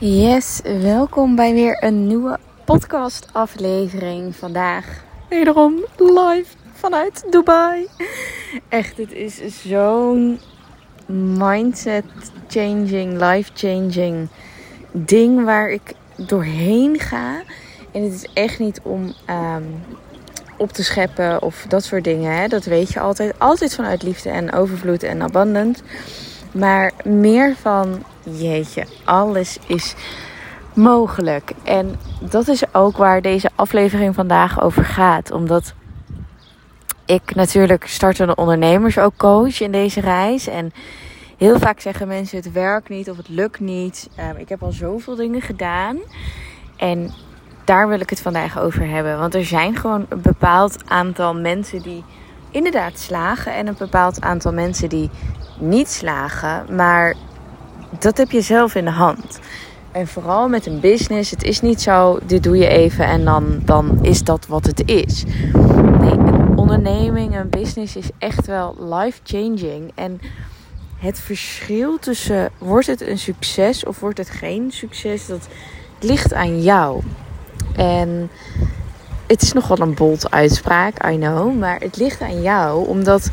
Yes, welkom bij weer een nieuwe podcast-aflevering. Vandaag wederom live vanuit Dubai. Echt, het is zo'n mindset-changing, life-changing ding waar ik doorheen ga. En het is echt niet om ehm, op te scheppen of dat soort dingen. Hè? Dat weet je altijd. Altijd vanuit liefde en overvloed en abundant. Maar meer van, jeetje, alles is mogelijk. En dat is ook waar deze aflevering vandaag over gaat. Omdat ik natuurlijk startende ondernemers ook coach in deze reis. En heel vaak zeggen mensen het werkt niet of het lukt niet. Ehm, ik heb al zoveel dingen gedaan. En daar wil ik het vandaag over hebben. Want er zijn gewoon een bepaald aantal mensen die inderdaad slagen. En een bepaald aantal mensen die niet slagen. Maar dat heb je zelf in de hand. En vooral met een business, het is niet zo, dit doe je even en dan, dan is dat wat het is. Nee, een onderneming, een business is echt wel life-changing. En het verschil tussen wordt het een succes of wordt het geen succes, dat ligt aan jou. En het is nog wel een bold uitspraak, I know, maar het ligt aan jou omdat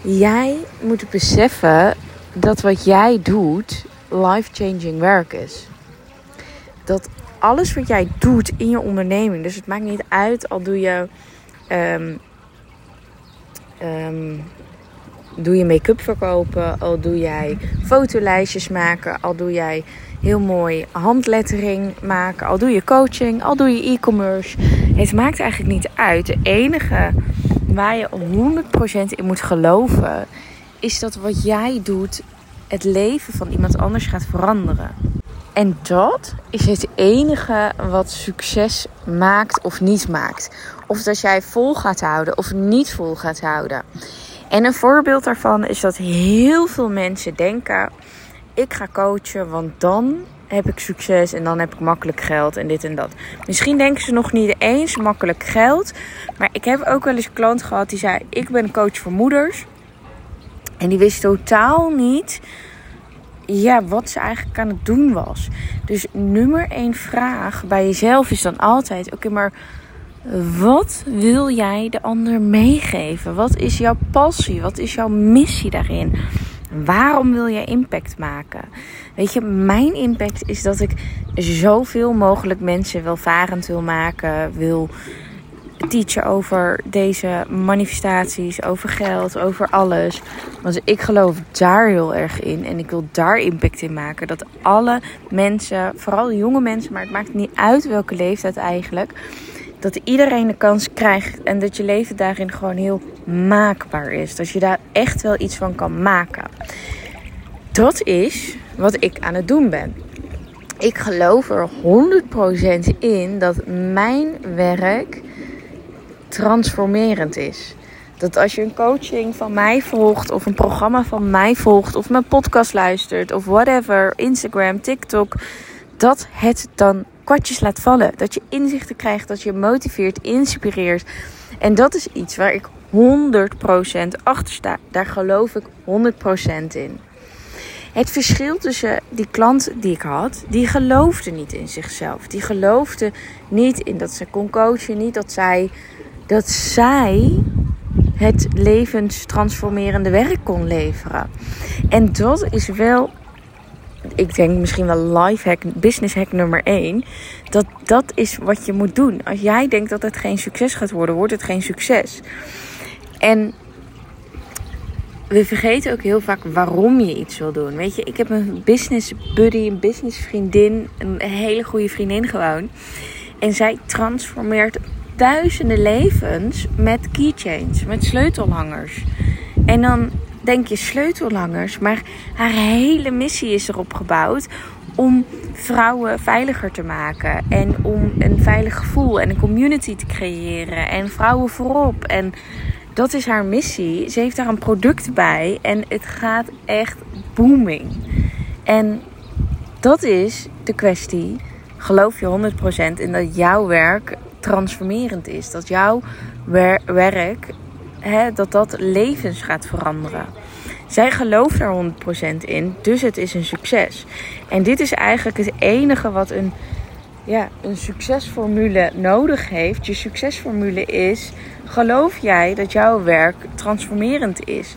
jij moet beseffen dat wat jij doet life-changing werk is. Dat alles wat jij doet in je onderneming, dus het maakt niet uit, al doe je, um, um, doe je make-up verkopen, al doe jij fotolijstjes maken, al doe jij heel mooi handlettering maken, al doe je coaching, al doe je e-commerce. Het maakt eigenlijk niet uit. De enige waar je 100% in moet geloven, is dat wat jij doet het leven van iemand anders gaat veranderen. En dat is het enige wat succes maakt of niet maakt. Of dat jij vol gaat houden of niet vol gaat houden. En een voorbeeld daarvan is dat heel veel mensen denken: ik ga coachen, want dan heb ik succes en dan heb ik makkelijk geld en dit en dat. Misschien denken ze nog niet eens makkelijk geld. Maar ik heb ook wel eens een klant gehad die zei: Ik ben coach voor moeders. En die wist totaal niet ja, wat ze eigenlijk aan het doen was. Dus nummer één vraag bij jezelf is dan altijd: Oké, maar wat wil jij de ander meegeven? Wat is jouw passie? Wat is jouw missie daarin? Waarom wil je impact maken? Weet je, mijn impact is dat ik zoveel mogelijk mensen welvarend wil maken, wil teachen over deze manifestaties, over geld, over alles. Want ik geloof daar heel erg in en ik wil daar impact in maken. Dat alle mensen, vooral jonge mensen, maar het maakt niet uit welke leeftijd eigenlijk, dat iedereen de kans krijgt en dat je leven daarin gewoon heel maakbaar is. Dat je daar echt wel iets van kan maken. Dat is wat ik aan het doen ben. Ik geloof er 100% in dat mijn werk transformerend is. Dat als je een coaching van mij volgt, of een programma van mij volgt, of mijn podcast luistert, of whatever, Instagram, TikTok, dat het dan kwartjes laat vallen. Dat je inzichten krijgt, dat je motiveert, inspireert. En dat is iets waar ik 100% achter sta. Daar geloof ik 100% in. Het verschil tussen die klant die ik had, die geloofde niet in zichzelf. Die geloofde niet in dat ze kon coachen, niet dat zij, dat zij het levenstransformerende werk kon leveren. En dat is wel, ik denk misschien wel life hack, business hack nummer 1. Dat dat is wat je moet doen. Als jij denkt dat het geen succes gaat worden, wordt het geen succes. En we vergeten ook heel vaak waarom je iets wil doen. Weet je, ik heb een business buddy, een business vriendin, een hele goede vriendin gewoon. En zij transformeert duizenden levens met keychains, met sleutelhangers. En dan denk je sleutelhangers, maar haar hele missie is erop gebouwd om vrouwen veiliger te maken en om een veilig gevoel en een community te creëren en vrouwen voorop en dat is haar missie. Ze heeft daar een product bij en het gaat echt booming. En dat is de kwestie. Geloof je 100% in dat jouw werk transformerend is? Dat jouw werk, hè, dat dat levens gaat veranderen. Zij gelooft er 100% in, dus het is een succes. En dit is eigenlijk het enige wat een, ja, een succesformule nodig heeft. Je succesformule is: geloof jij dat jouw werk transformerend is?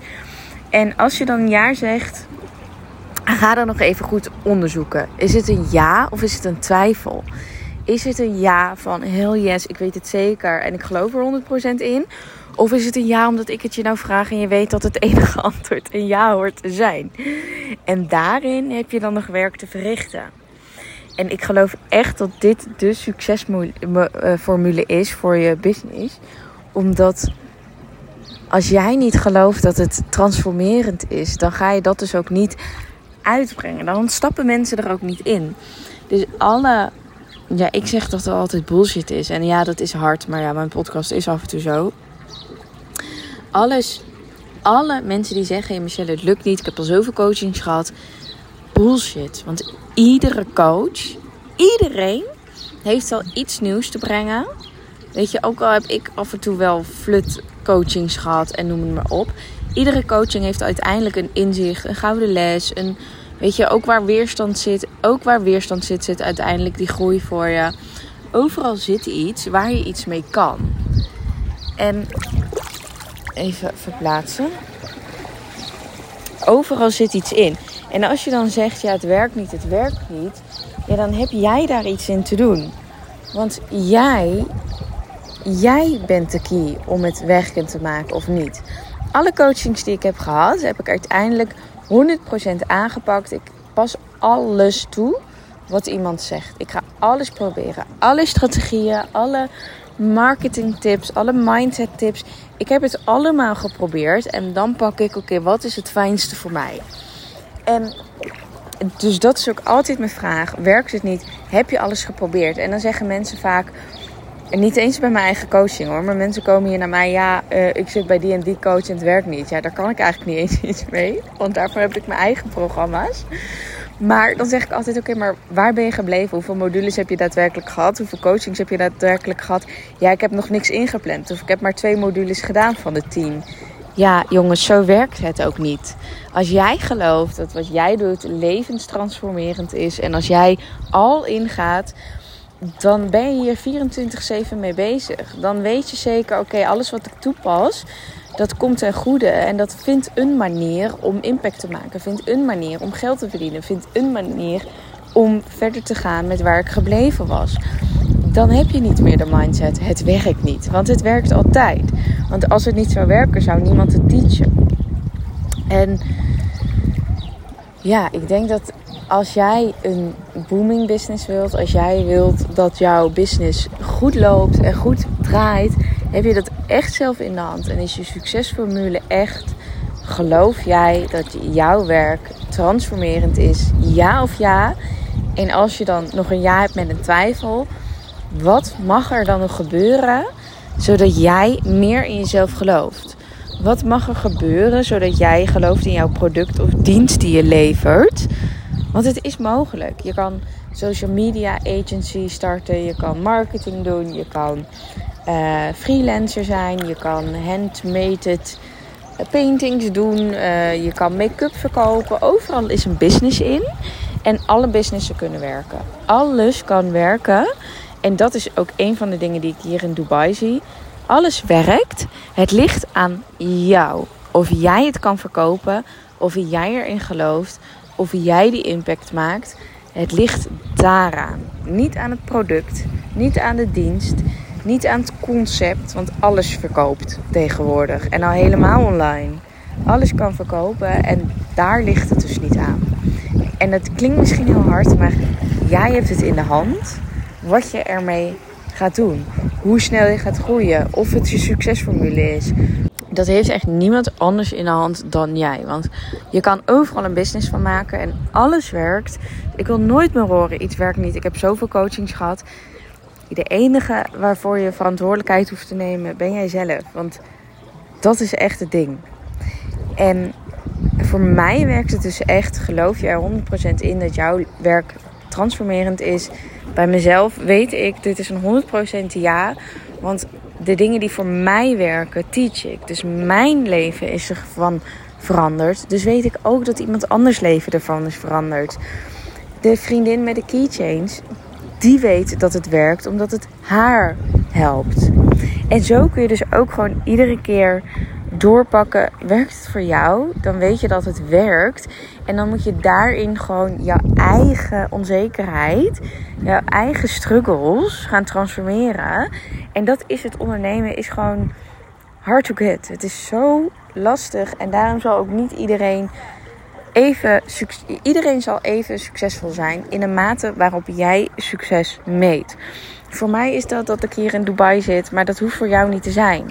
En als je dan een jaar zegt, ga dan nog even goed onderzoeken. Is het een ja of is het een twijfel? Is het een ja van hell yes, ik weet het zeker en ik geloof er 100% in? Of is het een ja omdat ik het je nou vraag en je weet dat het enige antwoord een ja hoort te zijn? En daarin heb je dan nog werk te verrichten. En ik geloof echt dat dit de succesformule is voor je business. Omdat als jij niet gelooft dat het transformerend is, dan ga je dat dus ook niet uitbrengen. Dan stappen mensen er ook niet in. Dus alle. Ja, ik zeg dat er altijd bullshit is. En ja, dat is hard. Maar ja, mijn podcast is af en toe zo. Alles. Alle mensen die zeggen: hey Michelle, het lukt niet. Ik heb al zoveel coachings gehad. Bullshit. Want iedere coach, iedereen heeft al iets nieuws te brengen. Weet je, ook al heb ik af en toe wel flut coachings gehad en noem het maar op. Iedere coaching heeft uiteindelijk een inzicht, een gouden les, een, weet je, ook waar weerstand zit. Ook waar weerstand zit, zit uiteindelijk die groei voor je. Overal zit iets waar je iets mee kan. En even verplaatsen. Overal zit iets in. En als je dan zegt, ja, het werkt niet, het werkt niet, ja, dan heb jij daar iets in te doen. Want jij jij bent de key om het werkend te maken of niet. Alle coachings die ik heb gehad, heb ik uiteindelijk 100% aangepakt. Ik pas alles toe wat iemand zegt. Ik ga alles proberen. Alle strategieën, alle marketing tips, alle mindset tips. Ik heb het allemaal geprobeerd. En dan pak ik, oké, wat is het fijnste voor mij? En dus dat is ook altijd mijn vraag. Werkt het niet? Heb je alles geprobeerd? En dan zeggen mensen vaak: en niet eens bij mijn eigen coaching hoor. Maar mensen komen hier naar mij. Ja, uh, ik zit bij die en die coach en het werkt niet. Ja, daar kan ik eigenlijk niet eens iets mee. Want daarvoor heb ik mijn eigen programma's. Maar dan zeg ik altijd: oké, maar waar ben je gebleven? Hoeveel modules heb je daadwerkelijk gehad? Hoeveel coachings heb je daadwerkelijk gehad? Ja, ik heb nog niks ingepland. Of ik heb maar twee modules gedaan van de tien. Ja, jongens, zo werkt het ook niet. Als jij gelooft dat wat jij doet levenstransformerend is. En als jij al ingaat dan ben je hier 24-7 mee bezig. Dan weet je zeker, oké, alles wat ik toepas, dat komt ten goede. En dat vindt een manier om impact te maken. Vindt een manier om geld te verdienen. Vindt een manier om verder te gaan met waar ik gebleven was. Dan heb je niet meer de mindset, het werkt niet. Want het werkt altijd. Want als het niet zou werken, zou niemand het teachen. En ja, ik denk dat als jij een booming business wilt, als jij wilt dat jouw business goed loopt en goed draait, heb je dat echt zelf in de hand. En is je succesformule echt, geloof jij dat jouw werk transformerend is? Ja of ja? En als je dan nog een ja hebt met een twijfel, wat mag er dan nog gebeuren zodat jij meer in jezelf gelooft? Wat mag er gebeuren zodat jij gelooft in jouw product of dienst die je levert? Want het is mogelijk. Je kan social media agency starten, je kan marketing doen, je kan uh, freelancer zijn, je kan handmade paintings doen, uh, je kan make-up verkopen. Overal is een business in en alle businessen kunnen werken. Alles kan werken en dat is ook een van de dingen die ik hier in Dubai zie. Alles werkt. Het ligt aan jou. Of jij het kan verkopen, of jij erin gelooft, of jij die impact maakt. Het ligt daaraan. Niet aan het product, niet aan de dienst, niet aan het concept, want alles verkoopt tegenwoordig. En al helemaal online. Alles kan verkopen en daar ligt het dus niet aan. En het klinkt misschien heel hard, maar jij hebt het in de hand wat je ermee gaat doen. Hoe snel je gaat groeien. Of het je succesformule is dat heeft echt niemand anders in de hand dan jij. Want je kan overal een business van maken en alles werkt. Ik wil nooit meer horen, iets werkt niet. Ik heb zoveel coachings gehad. De enige waarvoor je verantwoordelijkheid hoeft te nemen, ben jij zelf. Want dat is echt het ding. En voor mij werkt het dus echt, geloof je er 100% in dat jouw werk transformerend is. Bij mezelf weet ik, dit is een 100% ja. Want de dingen die voor mij werken, teach ik. Dus mijn leven is ervan veranderd. Dus weet ik ook dat iemand anders leven ervan is veranderd. De vriendin met de keychains, die weet dat het werkt omdat het haar helpt. En zo kun je dus ook gewoon iedere keer doorpakken. Werkt het voor jou? Dan weet je dat het werkt. En dan moet je daarin gewoon jouw eigen onzekerheid, jouw eigen struggles gaan transformeren. En dat is het ondernemen, is gewoon hard to get. Het is zo lastig en daarom zal ook niet iedereen even iedereen zal even succesvol zijn in de mate waarop jij succes meet. Voor mij is dat dat ik hier in Dubai zit, maar dat hoeft voor jou niet te zijn.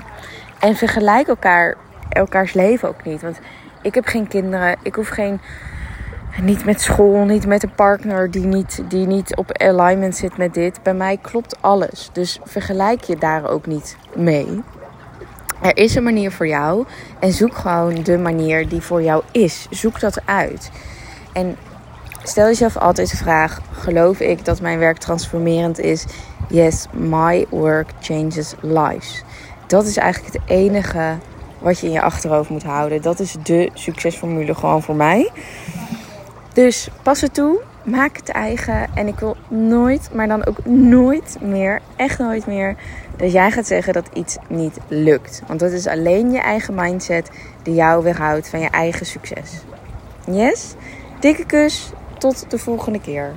En vergelijk elkaar, elkaars leven ook niet. Want ik heb geen kinderen, ik hoef geen. Niet met school, niet met een partner die niet, die niet op alignment zit met dit. Bij mij klopt alles. Dus vergelijk je daar ook niet mee. Er is een manier voor jou en zoek gewoon de manier die voor jou is. Zoek dat uit. En stel jezelf altijd de vraag: geloof ik dat mijn werk transformerend is? Yes, my work changes lives. Dat is eigenlijk het enige wat je in je achterhoofd moet houden. Dat is de succesformule gewoon voor mij. Dus pas het toe, maak het eigen. En ik wil nooit, maar dan ook nooit meer, echt nooit meer, dat jij gaat zeggen dat iets niet lukt. Want dat is alleen je eigen mindset die jou weerhoudt van je eigen succes. Yes? Dikke kus, tot de volgende keer.